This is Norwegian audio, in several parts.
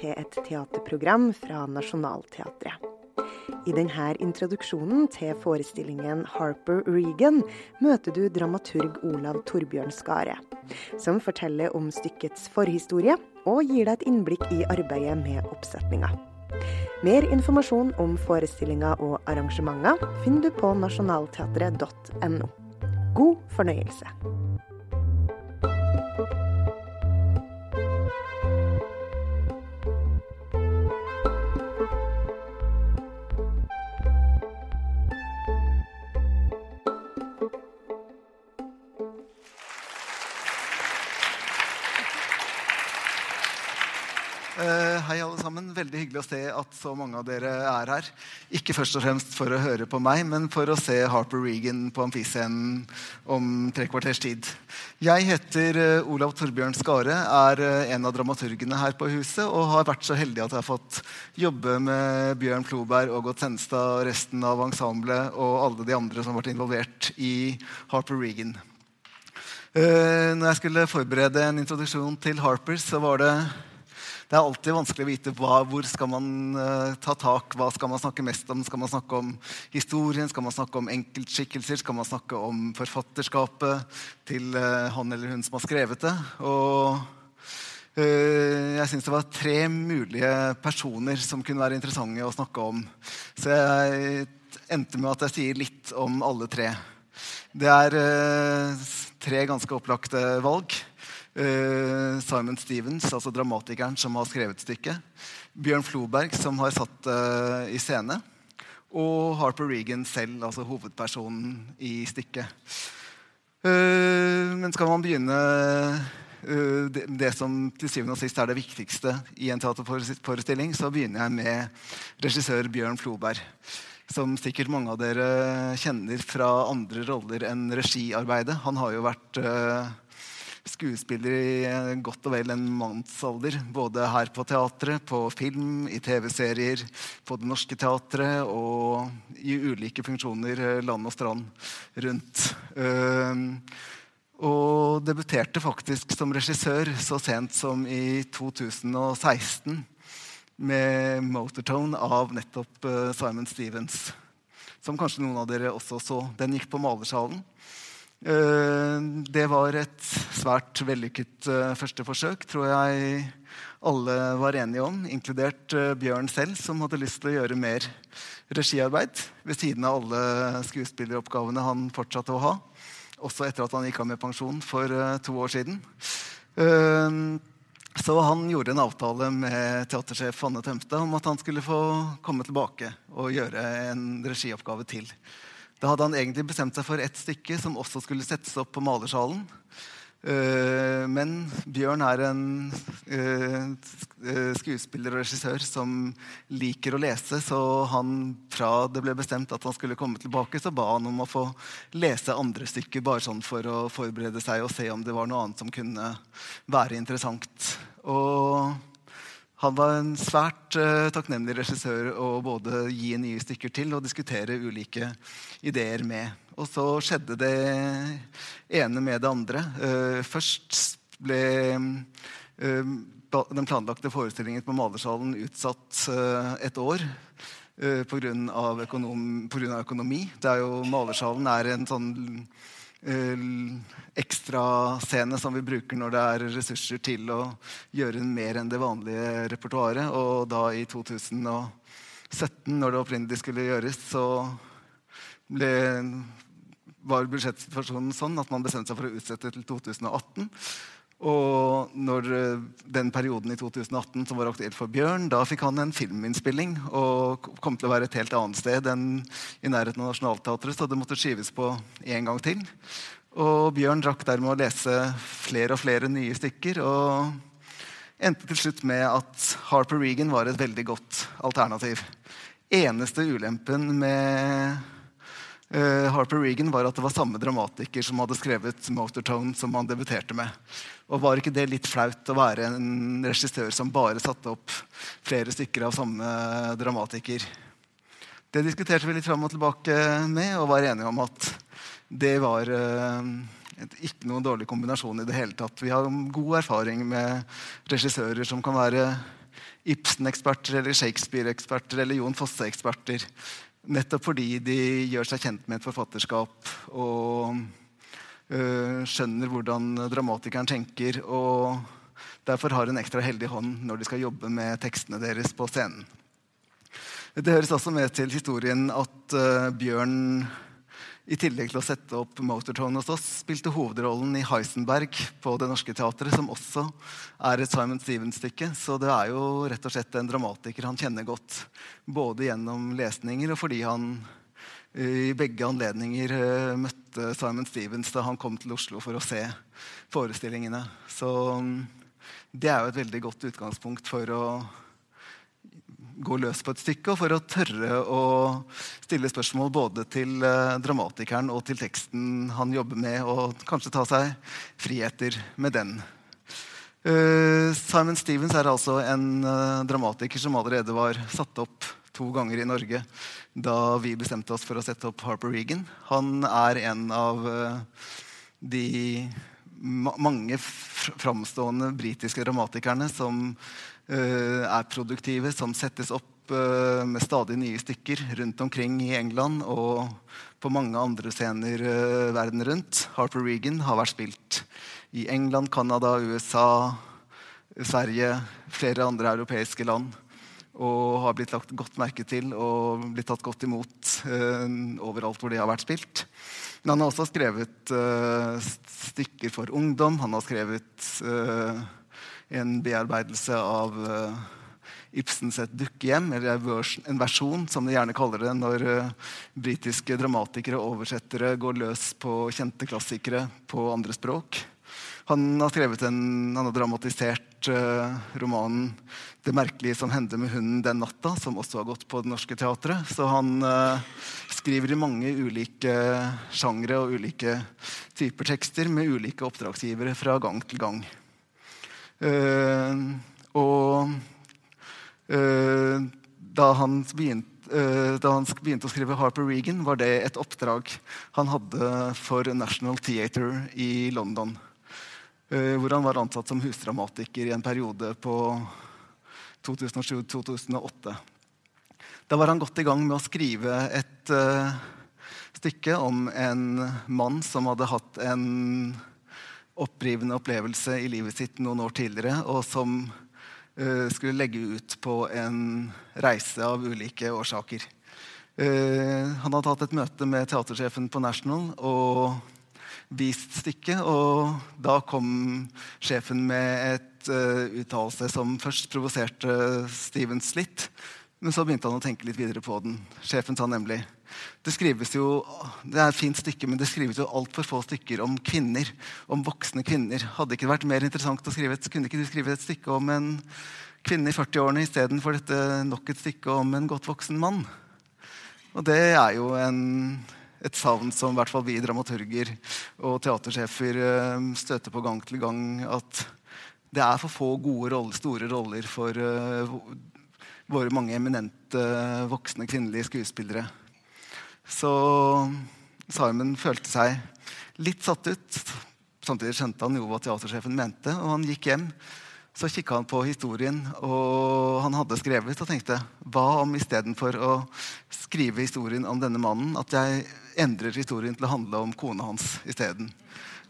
til et teaterprogram fra Nationaltheatret. I denne introduksjonen til forestillingen Harper Regan møter du dramaturg Olav Torbjørn Skare, som forteller om stykkets forhistorie og gir deg et innblikk i arbeidet med oppsetninga. Mer informasjon om forestillinga og arrangementer finner du på nasjonalteatret.no. God fornøyelse. Hei, alle sammen. Veldig hyggelig å se at så mange av dere er her. Ikke først og fremst for å høre på meg, men for å se Harper Regan på Amfiscenen om tre kvarters tid. Jeg heter eh, Olav Torbjørn Skare, er eh, en av dramaturgene her på huset og har vært så heldig at jeg har fått jobbe med Bjørn Floberg, Ågot Senstad, resten av ensemblet og alle de andre som har vært involvert i Harper Regan. Når jeg skulle forberede en introduksjon til Harper, så var det det er alltid vanskelig å vite hva, hvor skal man uh, ta tak. Hva skal man snakke mest om? Skal man snakke om historien? Skal man snakke om enkeltskikkelser? Skal man snakke om forfatterskapet til uh, han eller hun som har skrevet det? Og uh, jeg syns det var tre mulige personer som kunne være interessante å snakke om. Så jeg endte med at jeg sier litt om alle tre. Det er tre ganske opplagte valg. Uh, Simon Stevens, altså dramatikeren som har skrevet stykket. Bjørn Floberg, som har satt det uh, i scene. Og Harper Regan selv, altså hovedpersonen i stykket. Uh, men skal man begynne det, det, som til syvende og sist er det viktigste i en teaterforestilling, så begynner jeg med regissør Bjørn Floberg. Som sikkert mange av dere kjenner fra andre roller enn regiarbeidet. Han har jo vært skuespiller i godt og vel en mannsalder. Både her på teatret, på film, i TV-serier, på Det Norske Teatret og i ulike funksjoner eh, land og strand rundt. Ehm, og debuterte faktisk som regissør så sent som i 2016 med 'Motortone' av nettopp eh, Simon Stevens. Som kanskje noen av dere også så. Den gikk på Malersalen. Eh, det var et svært vellykket eh, første forsøk, tror jeg alle var enige om, inkludert eh, Bjørn selv, som hadde lyst til å gjøre mer regiarbeid ved siden av alle skuespilleroppgavene han fortsatte å ha. Også etter at han gikk av med pensjon for to år siden. Så han gjorde en avtale med teatersjef Anne Tømstad om at han skulle få komme tilbake og gjøre en regioppgave til. Da hadde han egentlig bestemt seg for ett stykke som også skulle settes opp på malersalen. Uh, men Bjørn er en uh, skuespiller og regissør som liker å lese, så han, fra det ble bestemt at han skulle komme tilbake, så ba han om å få lese andre stykker, bare sånn for å forberede seg og se om det var noe annet som kunne være interessant. Og han var en svært uh, takknemlig regissør å både gi nye stykker til og diskutere ulike ideer med. Og så skjedde det ene med det andre. Uh, først ble uh, den planlagte forestillingen på Malersalen utsatt et år pga. Økonom, økonomi. Det er jo, Malersalen er en sånn ekstrascene som vi bruker når det er ressurser til å gjøre mer enn det vanlige repertoaret. Og da i 2017, når det opprinnelig skulle gjøres, så ble, var budsjettsituasjonen sånn at man bestemte seg for å utsette til 2018. Og når eh, den perioden i 2018 som var aktuell for Bjørn, da fikk han en filminnspilling og kom til å være et helt annet sted enn i nærheten av Nationaltheatret, så det måtte skyves på en gang til. Og Bjørn drakk dermed å lese flere og flere nye stykker. og endte til slutt med at Harper Regan var et veldig godt alternativ. Eneste ulempen med uh, Harper Regan var at det var samme dramatiker som hadde skrevet 'Motortone', som han debuterte med. Og Var ikke det litt flaut å være en regissør som bare satte opp flere stykker av samme dramatiker? Det diskuterte vi litt fram og tilbake med, og var enige om at det var uh, ikke noen dårlig kombinasjon i det hele tatt. Vi har god erfaring med regissører som kan være Ibsen-eksperter eller Shakespeare-eksperter eller Jon Fosse-eksperter. Nettopp fordi de gjør seg kjent med et forfatterskap og øh, skjønner hvordan dramatikeren tenker. og derfor har en ekstra heldig hånd når de skal jobbe med tekstene deres på scenen. Det høres også med til historien at uh, Bjørn i tillegg til å sette opp Motortone hos oss, spilte hovedrollen i Heisenberg på Det Norske Teatret, som også er et Simon Stevens-stykke. Så det er jo rett og slett en dramatiker han kjenner godt, både gjennom lesninger og fordi han i begge anledninger uh, møtte Simon Stevens da han kom til Oslo for å se forestillingene. Så um, det er jo et veldig godt utgangspunkt for å gå løs på et stykke, og for å tørre å stille spørsmål både til eh, dramatikeren og til teksten han jobber med, og kanskje ta seg friheter med den. Uh, Simon Stevens er altså en uh, dramatiker som allerede var satt opp to ganger i Norge da vi bestemte oss for å sette opp Harper Regan. Han er en av de mange framstående britiske dramatikerne som Eh, er produktive, som settes opp eh, med stadig nye stykker rundt omkring i England og på mange andre scener eh, verden rundt. Harper Regan har vært spilt i England, Canada, USA, Sverige, flere andre europeiske land. Og har blitt lagt godt merke til og blitt tatt godt imot uh, overalt hvor de har vært spilt. Men han har også skrevet uh, stykker for ungdom. Han har skrevet uh, en bearbeidelse av uh, Ibsens 'Et dukkehjem', eller en versjon, som de gjerne kaller det når uh, britiske dramatikere og oversettere går løs på kjente klassikere på andre språk. Han har en, han har dramatisert uh, romanen 'Det merkelige som hendte med hunden den natta', som også har gått på Det Norske Teatret. Så han skriver i mange ulike sjangre og ulike typer tekster med ulike oppdragsgivere fra gang til gang. Uh, og uh, da, han begynte, uh, da han begynte å skrive Harper Regan, var det et oppdrag han hadde for National Theatre i London. hvor han var ansatt som husdramatiker i en periode på 2007-2008. Da var han godt i gang med å skrive et stykke om en mann som hadde hatt en opprivende opplevelse i livet sitt noen år tidligere, og som uh, skulle legge ut på en reise av ulike årsaker. Uh, han hadde hatt et møte med teatersjefen på National og vist stykket. Og da kom sjefen med et uh, uttalelse som først provoserte Stevens litt. Men så begynte han å tenke litt videre på den. Sjefen sa nemlig det skrives jo, det er et fint stykke, men det skrives jo altfor få stykker om kvinner. Om voksne kvinner. Hadde ikke vært mer interessant å skrive et, kunne ikke du skrive et stykke om en kvinne i 40-årene istedenfor nok et stykke om en godt voksen mann? Og det er jo en, et savn som i hvert fall vi dramaturger og teatersjefer eh, støter på gang til gang. At det er for få gode roller, store roller for uh, våre mange eminente voksne kvinnelige skuespillere. Så Simon følte seg litt satt ut. Samtidig skjønte han jo hva teatersjefen mente, og han gikk hjem. Så kikka han på historien og han hadde skrevet, og tenkte hva om istedenfor å skrive historien om denne mannen, at jeg endrer historien til å handle om kona hans isteden.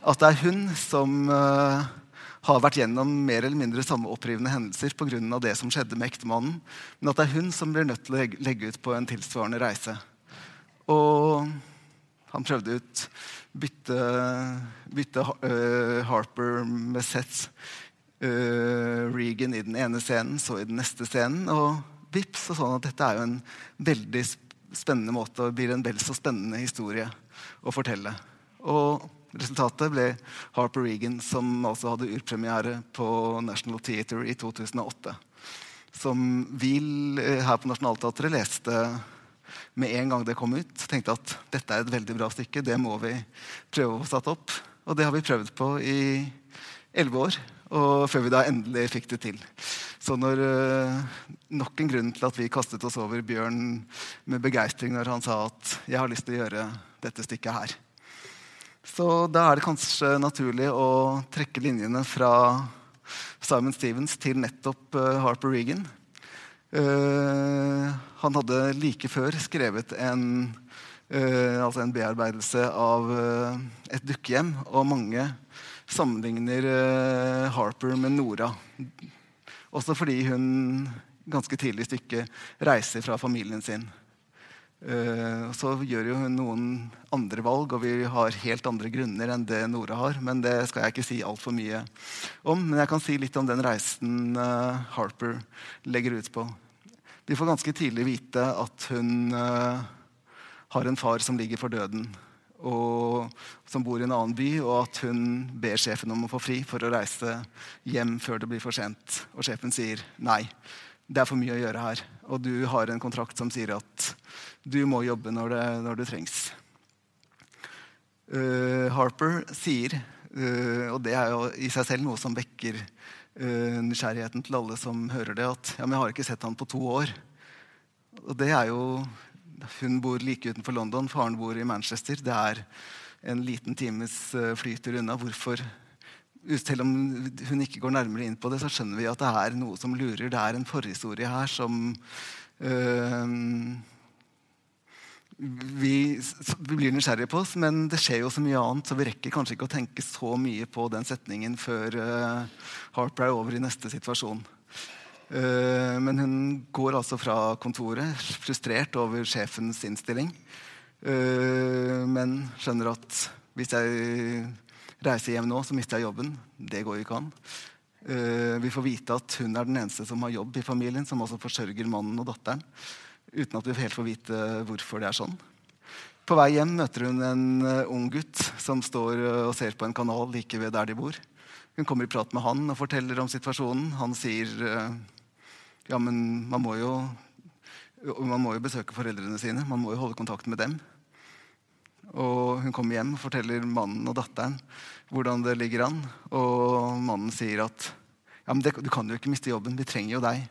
At det er hun som uh, har vært gjennom mer eller mindre samme opprivende hendelser pga. det som skjedde med ektemannen, men at det er hun som blir nødt til å legge ut på en tilsvarende reise. Og han prøvde ut bytte, bytte uh, Harper med Seth uh, Regan i den ene scenen, så i den neste scenen. Og vips, og sånn at dette er jo en veldig spennende måte og blir en vel så spennende historie å fortelle. Og resultatet ble Harper Regan, som altså hadde urpremiere på National Theatre i 2008. Som vi eh, her på Nationaltheatret leste med en gang det kom ut. Tenkte at dette er et veldig bra stykke, det må vi prøve å få satt opp. Og det har vi prøvd på i elleve år. Og før vi da endelig fikk det til. Så når uh, Nok en grunn til at vi kastet oss over Bjørn med begeistring når han sa at 'jeg har lyst til å gjøre dette stykket her'. Så da er det kanskje naturlig å trekke linjene fra Simon Stevens til nettopp Harper Regan. han hadde like før skrevet en, altså en bearbeidelse av et dukkehjem, og mange sammenligner Harper med Nora. Også fordi hun ganske tidlig i stykket reiser fra familien sin. Uh, så gjør jo hun noen andre valg, og vi har helt andre grunner enn det Nora har. Men det skal jeg ikke si altfor mye om. Men jeg kan si litt om den reisen uh, Harper legger ut på. Vi får ganske tidlig vite at hun uh, har en far som ligger for døden. Og som bor i en annen by, og at hun ber sjefen om å få fri for å reise hjem før det blir for sent. Og sjefen sier nei det er for mye å gjøre her. Og du har en kontrakt som sier at du må jobbe når det, når det trengs. Uh, Harper sier, uh, og det er jo i seg selv noe som vekker uh, nysgjerrigheten til alle som hører det, at ja, men jeg har ikke sett han på to år. Og det er jo Hun bor like utenfor London, faren bor i Manchester. Det er en liten times flytur unna. Hvorfor selv om hun ikke går nærmere inn på det, så skjønner vi at det er noe som lurer. Det er en forhistorie her som øh, vi, vi, blir nysgjerrige på oss, men det skjer jo så mye annet, så vi rekker kanskje ikke å tenke så mye på den setningen før uh, Harper er over i neste situasjon. Uh, men hun går altså fra kontoret frustrert over sjefens innstilling, uh, men skjønner at hvis jeg reiser hjem nå, så mister jeg jobben. Det går jo ikke an. Uh, vi får vite at hun er den eneste som har jobb i familien, som også forsørger mannen og datteren. Uten at vi helt får vite hvorfor det er sånn. På vei hjem møter hun en uh, ung gutt som står uh, og ser på en kanal like ved der de bor. Hun kommer i prat med han og forteller om situasjonen. Han sier ja, men man må jo man må jo besøke foreldrene sine. Man må jo holde kontakt med dem. Og hun kommer hjem og forteller mannen og datteren hvordan det ligger an. Og mannen sier at ja, men det, du kan jo ikke miste jobben, vi trenger jo deg.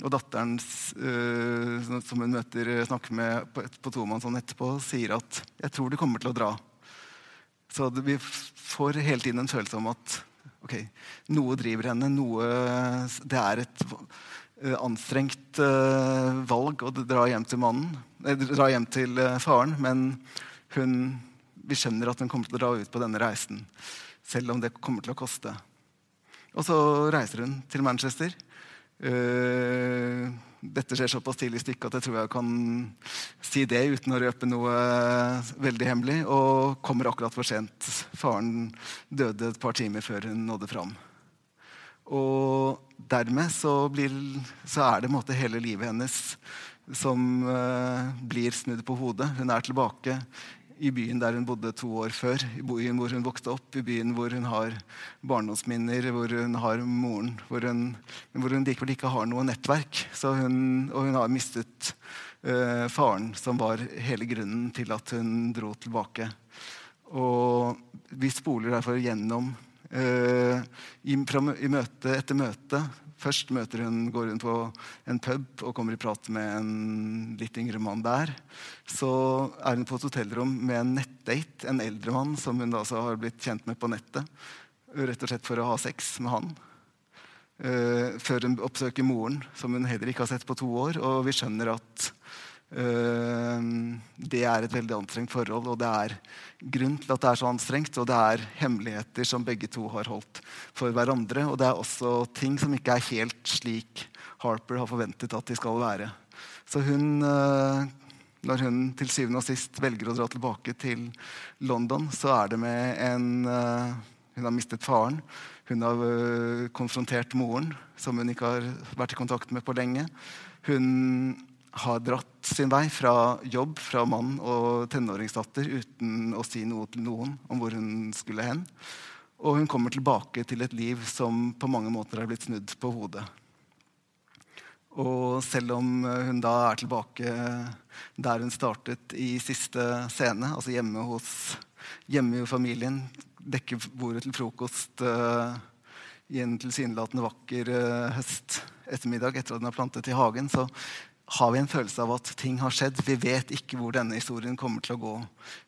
Og datteren, øh, som hun møter, snakker med på, på tomannshånd etterpå, sier at 'jeg tror du kommer til å dra'. Så vi får hele tiden en følelse om at ok, noe driver henne. Noe, det er et anstrengt uh, valg å dra hjem til mannen, eh, dra hjem til faren. Men hun, vi skjønner at hun kommer til å dra ut på denne reisen, selv om det kommer til å koste. Og så reiser hun til Manchester. Dette skjer såpass tidlig i stykket at jeg tror jeg kan si det uten å røpe noe veldig hemmelig. Og kommer akkurat for sent. Faren døde et par timer før hun nådde fram. Og dermed så, blir, så er det måte, hele livet hennes som uh, blir snudd på hodet. Hun er tilbake i byen der hun bodde to år før, i byen hvor hun vokste opp, i byen hvor hun har barndomsminner, hvor hun har moren, hvor hun, hvor hun likevel ikke har noe nettverk. Hun, og hun har mistet uh, faren, som var hele grunnen til at hun dro tilbake. Og vi spoler derfor gjennom i, i, møte etter møte Først møter hun, går hun på en pub og kommer i prat med en litt yngre mann der. Så er hun på et hotellrom med en nettdate, en eldre mann som hun da har blitt kjent med på nettet. Rett og slett for å ha sex med han. Uh, før hun oppsøker moren, som hun heller ikke har sett på to år. Og vi skjønner at det er et veldig anstrengt forhold. Og det er grunn til at det er så anstrengt, og det er hemmeligheter som begge to har holdt for hverandre. Og det er også ting som ikke er helt slik Harper har forventet at de skal være. Så hun, eh, når hun til syvende og sist velger å dra tilbake til London, så er det med en eh, Hun har mistet faren. Hun har eh, konfrontert moren, som hun ikke har vært i kontakt med på lenge. Hun har dratt sin vei fra jobb, fra mann og tenåringsdatter uten å si noe til noen om hvor hun skulle hen. Og hun kommer tilbake til et liv som på mange måter er blitt snudd på hodet. Og selv om hun da er tilbake der hun startet i siste scene, altså hjemme hos hjemme i familien, dekker bordet til frokost uh, i en tilsynelatende vakker uh, høstettermiddag etter at hun har plantet i hagen, så har vi en følelse av at ting har skjedd. Vi vet ikke hvor denne historien kommer til å gå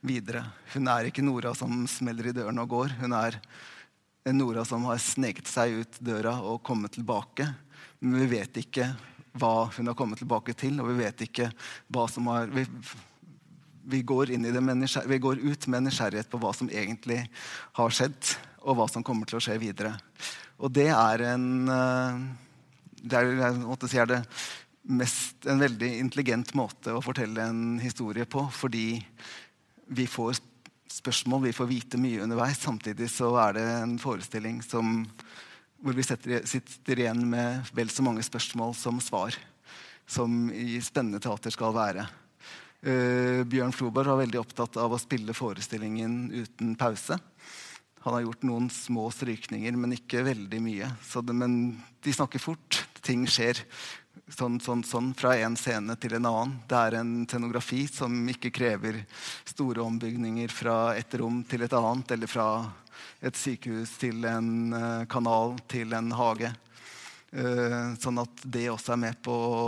videre. Hun er ikke Nora som smeller i døren og går. Hun er Nora som har sneket seg ut døra og kommet tilbake. Men vi vet ikke hva hun har kommet tilbake til, og vi vet ikke hva som har Vi, vi, går, vi går, ut med nysgjerrighet på hva som egentlig har skjedd, og hva som kommer til å skje videre. Og det er en eh, det er, jeg måtte si er det mest en veldig intelligent måte å fortelle en historie på. Fordi vi får spørsmål, vi får vite mye underveis. Samtidig så er det en forestilling som, hvor vi setter, sitter igjen med vel så mange spørsmål som svar. Som i spennende teater skal være. Uh, Bjørn Floberg var veldig opptatt av å spille forestillingen uten pause. Han har gjort noen små strykninger, men ikke veldig mye. Det, men de snakker fort. Ting skjer sånn, sånn, sånn, fra en scene til en annen. Det er en scenografi som ikke krever store ombygninger fra et rom til et annet, eller fra et sykehus til en uh, kanal til en hage. Uh, sånn at det også er med på å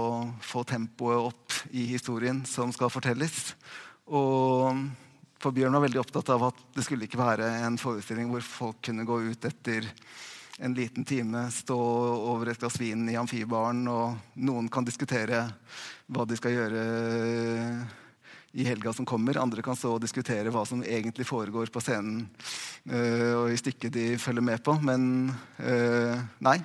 få tempoet opp i historien som skal fortelles. Og for Bjørn var veldig opptatt av at det skulle ikke være en forestilling hvor folk kunne gå ut etter en liten time stå over et glass vin i amfibaren, og noen kan diskutere hva de skal gjøre i helga som kommer. Andre kan stå og diskutere hva som egentlig foregår på scenen uh, og i stykket de følger med på. Men uh, nei,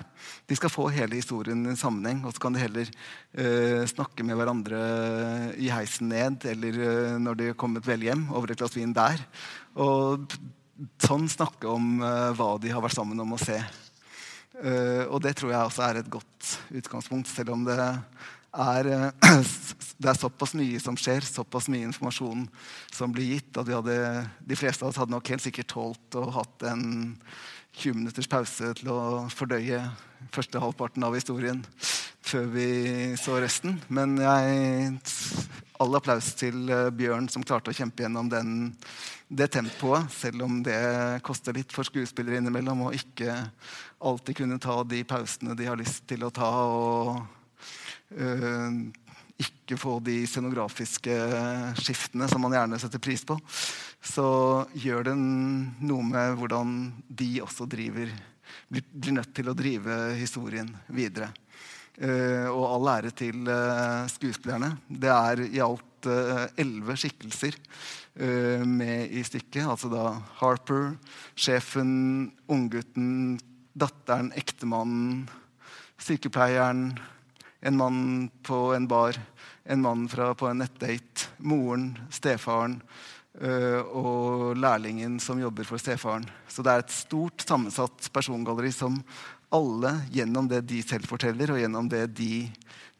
de skal få hele historien i sammenheng. Og så kan de heller uh, snakke med hverandre i heisen ned eller når de har kommet vel hjem, over et glass vin der. Og sånn snakke om uh, hva de har vært sammen om å se. Uh, og det tror jeg også er et godt utgangspunkt, selv om det er, uh, det er såpass mye som skjer, såpass mye informasjon som blir gitt, at hadde, de fleste av oss hadde nok helt sikkert tålt å hatt en 20 minutters pause til å fordøye første halvparten av historien før vi så resten. Men jeg All applaus til Bjørn som klarte å kjempe gjennom den det tempoet, selv om det koster litt for skuespillere innimellom å ikke alltid kunne ta de pausene de har lyst til å ta, og øh, ikke få de scenografiske skiftene som man gjerne setter pris på, så gjør det noe med hvordan de også driver blir, nødt til å drive historien videre. Og all ære til uh, skuespillerne. Det er i alt elleve uh, skikkelser uh, med i stykket. Altså da Harper, sjefen, unggutten, datteren, ektemannen, sykepleieren, en mann på en bar, en mann fra, på en nettdate, moren, stefaren og lærlingen som jobber for stefaren. Så det er et stort sammensatt persongalleri som alle, gjennom det de selv forteller, og gjennom det de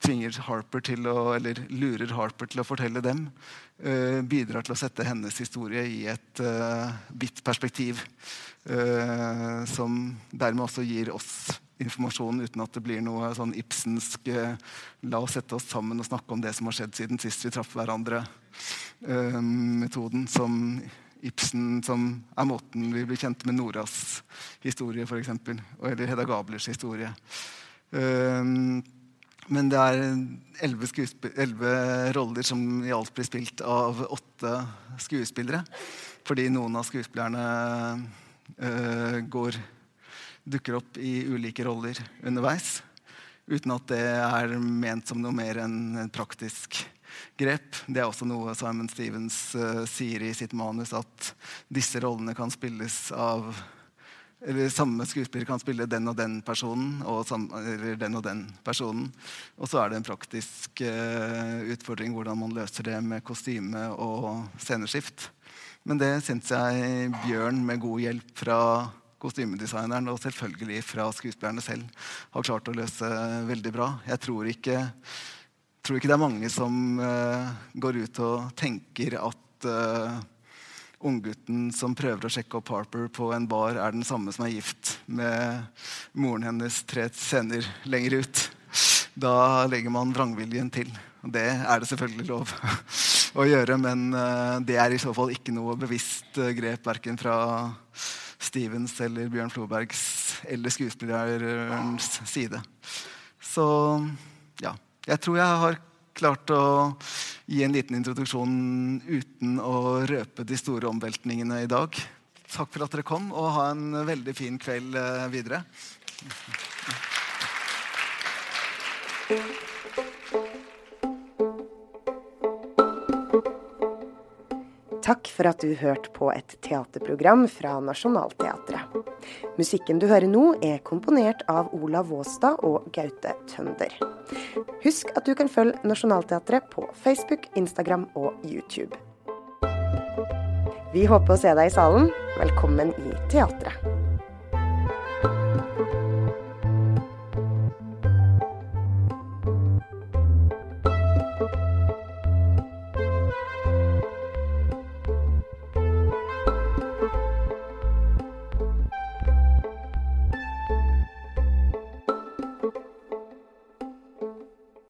tvinger Harper til å, eller lurer Harper til å fortelle dem, uh, bidrar til å sette hennes historie i et uh, vidt perspektiv. Uh, som dermed også gir oss informasjon uten at det blir noe sånn ibsensk La oss sette oss sammen og snakke om det som har skjedd siden sist vi traff hverandre-metoden. som Ibsen som er måten vi blir kjent med Noras historie, f.eks. Eller Hedda Gablers historie. Um, men det er elleve roller som i alt blir spilt av åtte skuespillere. Fordi noen av skuespillerne uh, går, dukker opp i ulike roller underveis. Uten at det er ment som noe mer enn praktisk grep. Det er også noe Simon Stevens uh, sier i sitt manus, at disse rollene kan spilles av eller samme skuespiller kan spille den og den personen og sam, eller den og den personen. Og så er det en praktisk uh, utfordring hvordan man løser det med kostyme og sceneskift. Men det syns jeg Bjørn, med god hjelp fra kostymedesigneren og selvfølgelig fra skuespillerne selv, har klart å løse veldig bra. Jeg tror ikke, tror ikke det er mange som uh, går ut og tenker at uh, unggutten som prøver å sjekke opp Harper på en bar, er den samme som er gift med moren hennes tre scener lenger ut. Da legger man vrangviljen til. Det er det selvfølgelig lov å gjøre, men uh, det er i så fall ikke noe bevisst grep verken fra Stevens eller Bjørn Flobergs eller skuespillerens side. Så ja. Jeg tror jeg har klart å gi en liten introduksjon uten å røpe de store omveltningene i dag. takk for at dere kom, og ha en veldig fin kveld eh, videre. Takk for at du hørte på et teaterprogram fra Nationaltheatret. Musikken du hører nå, er komponert av Olav Våstad og Gaute Tønder. Husk at du kan følge Nationaltheatret på Facebook, Instagram og YouTube. Vi håper å se deg i salen. Velkommen i teatret.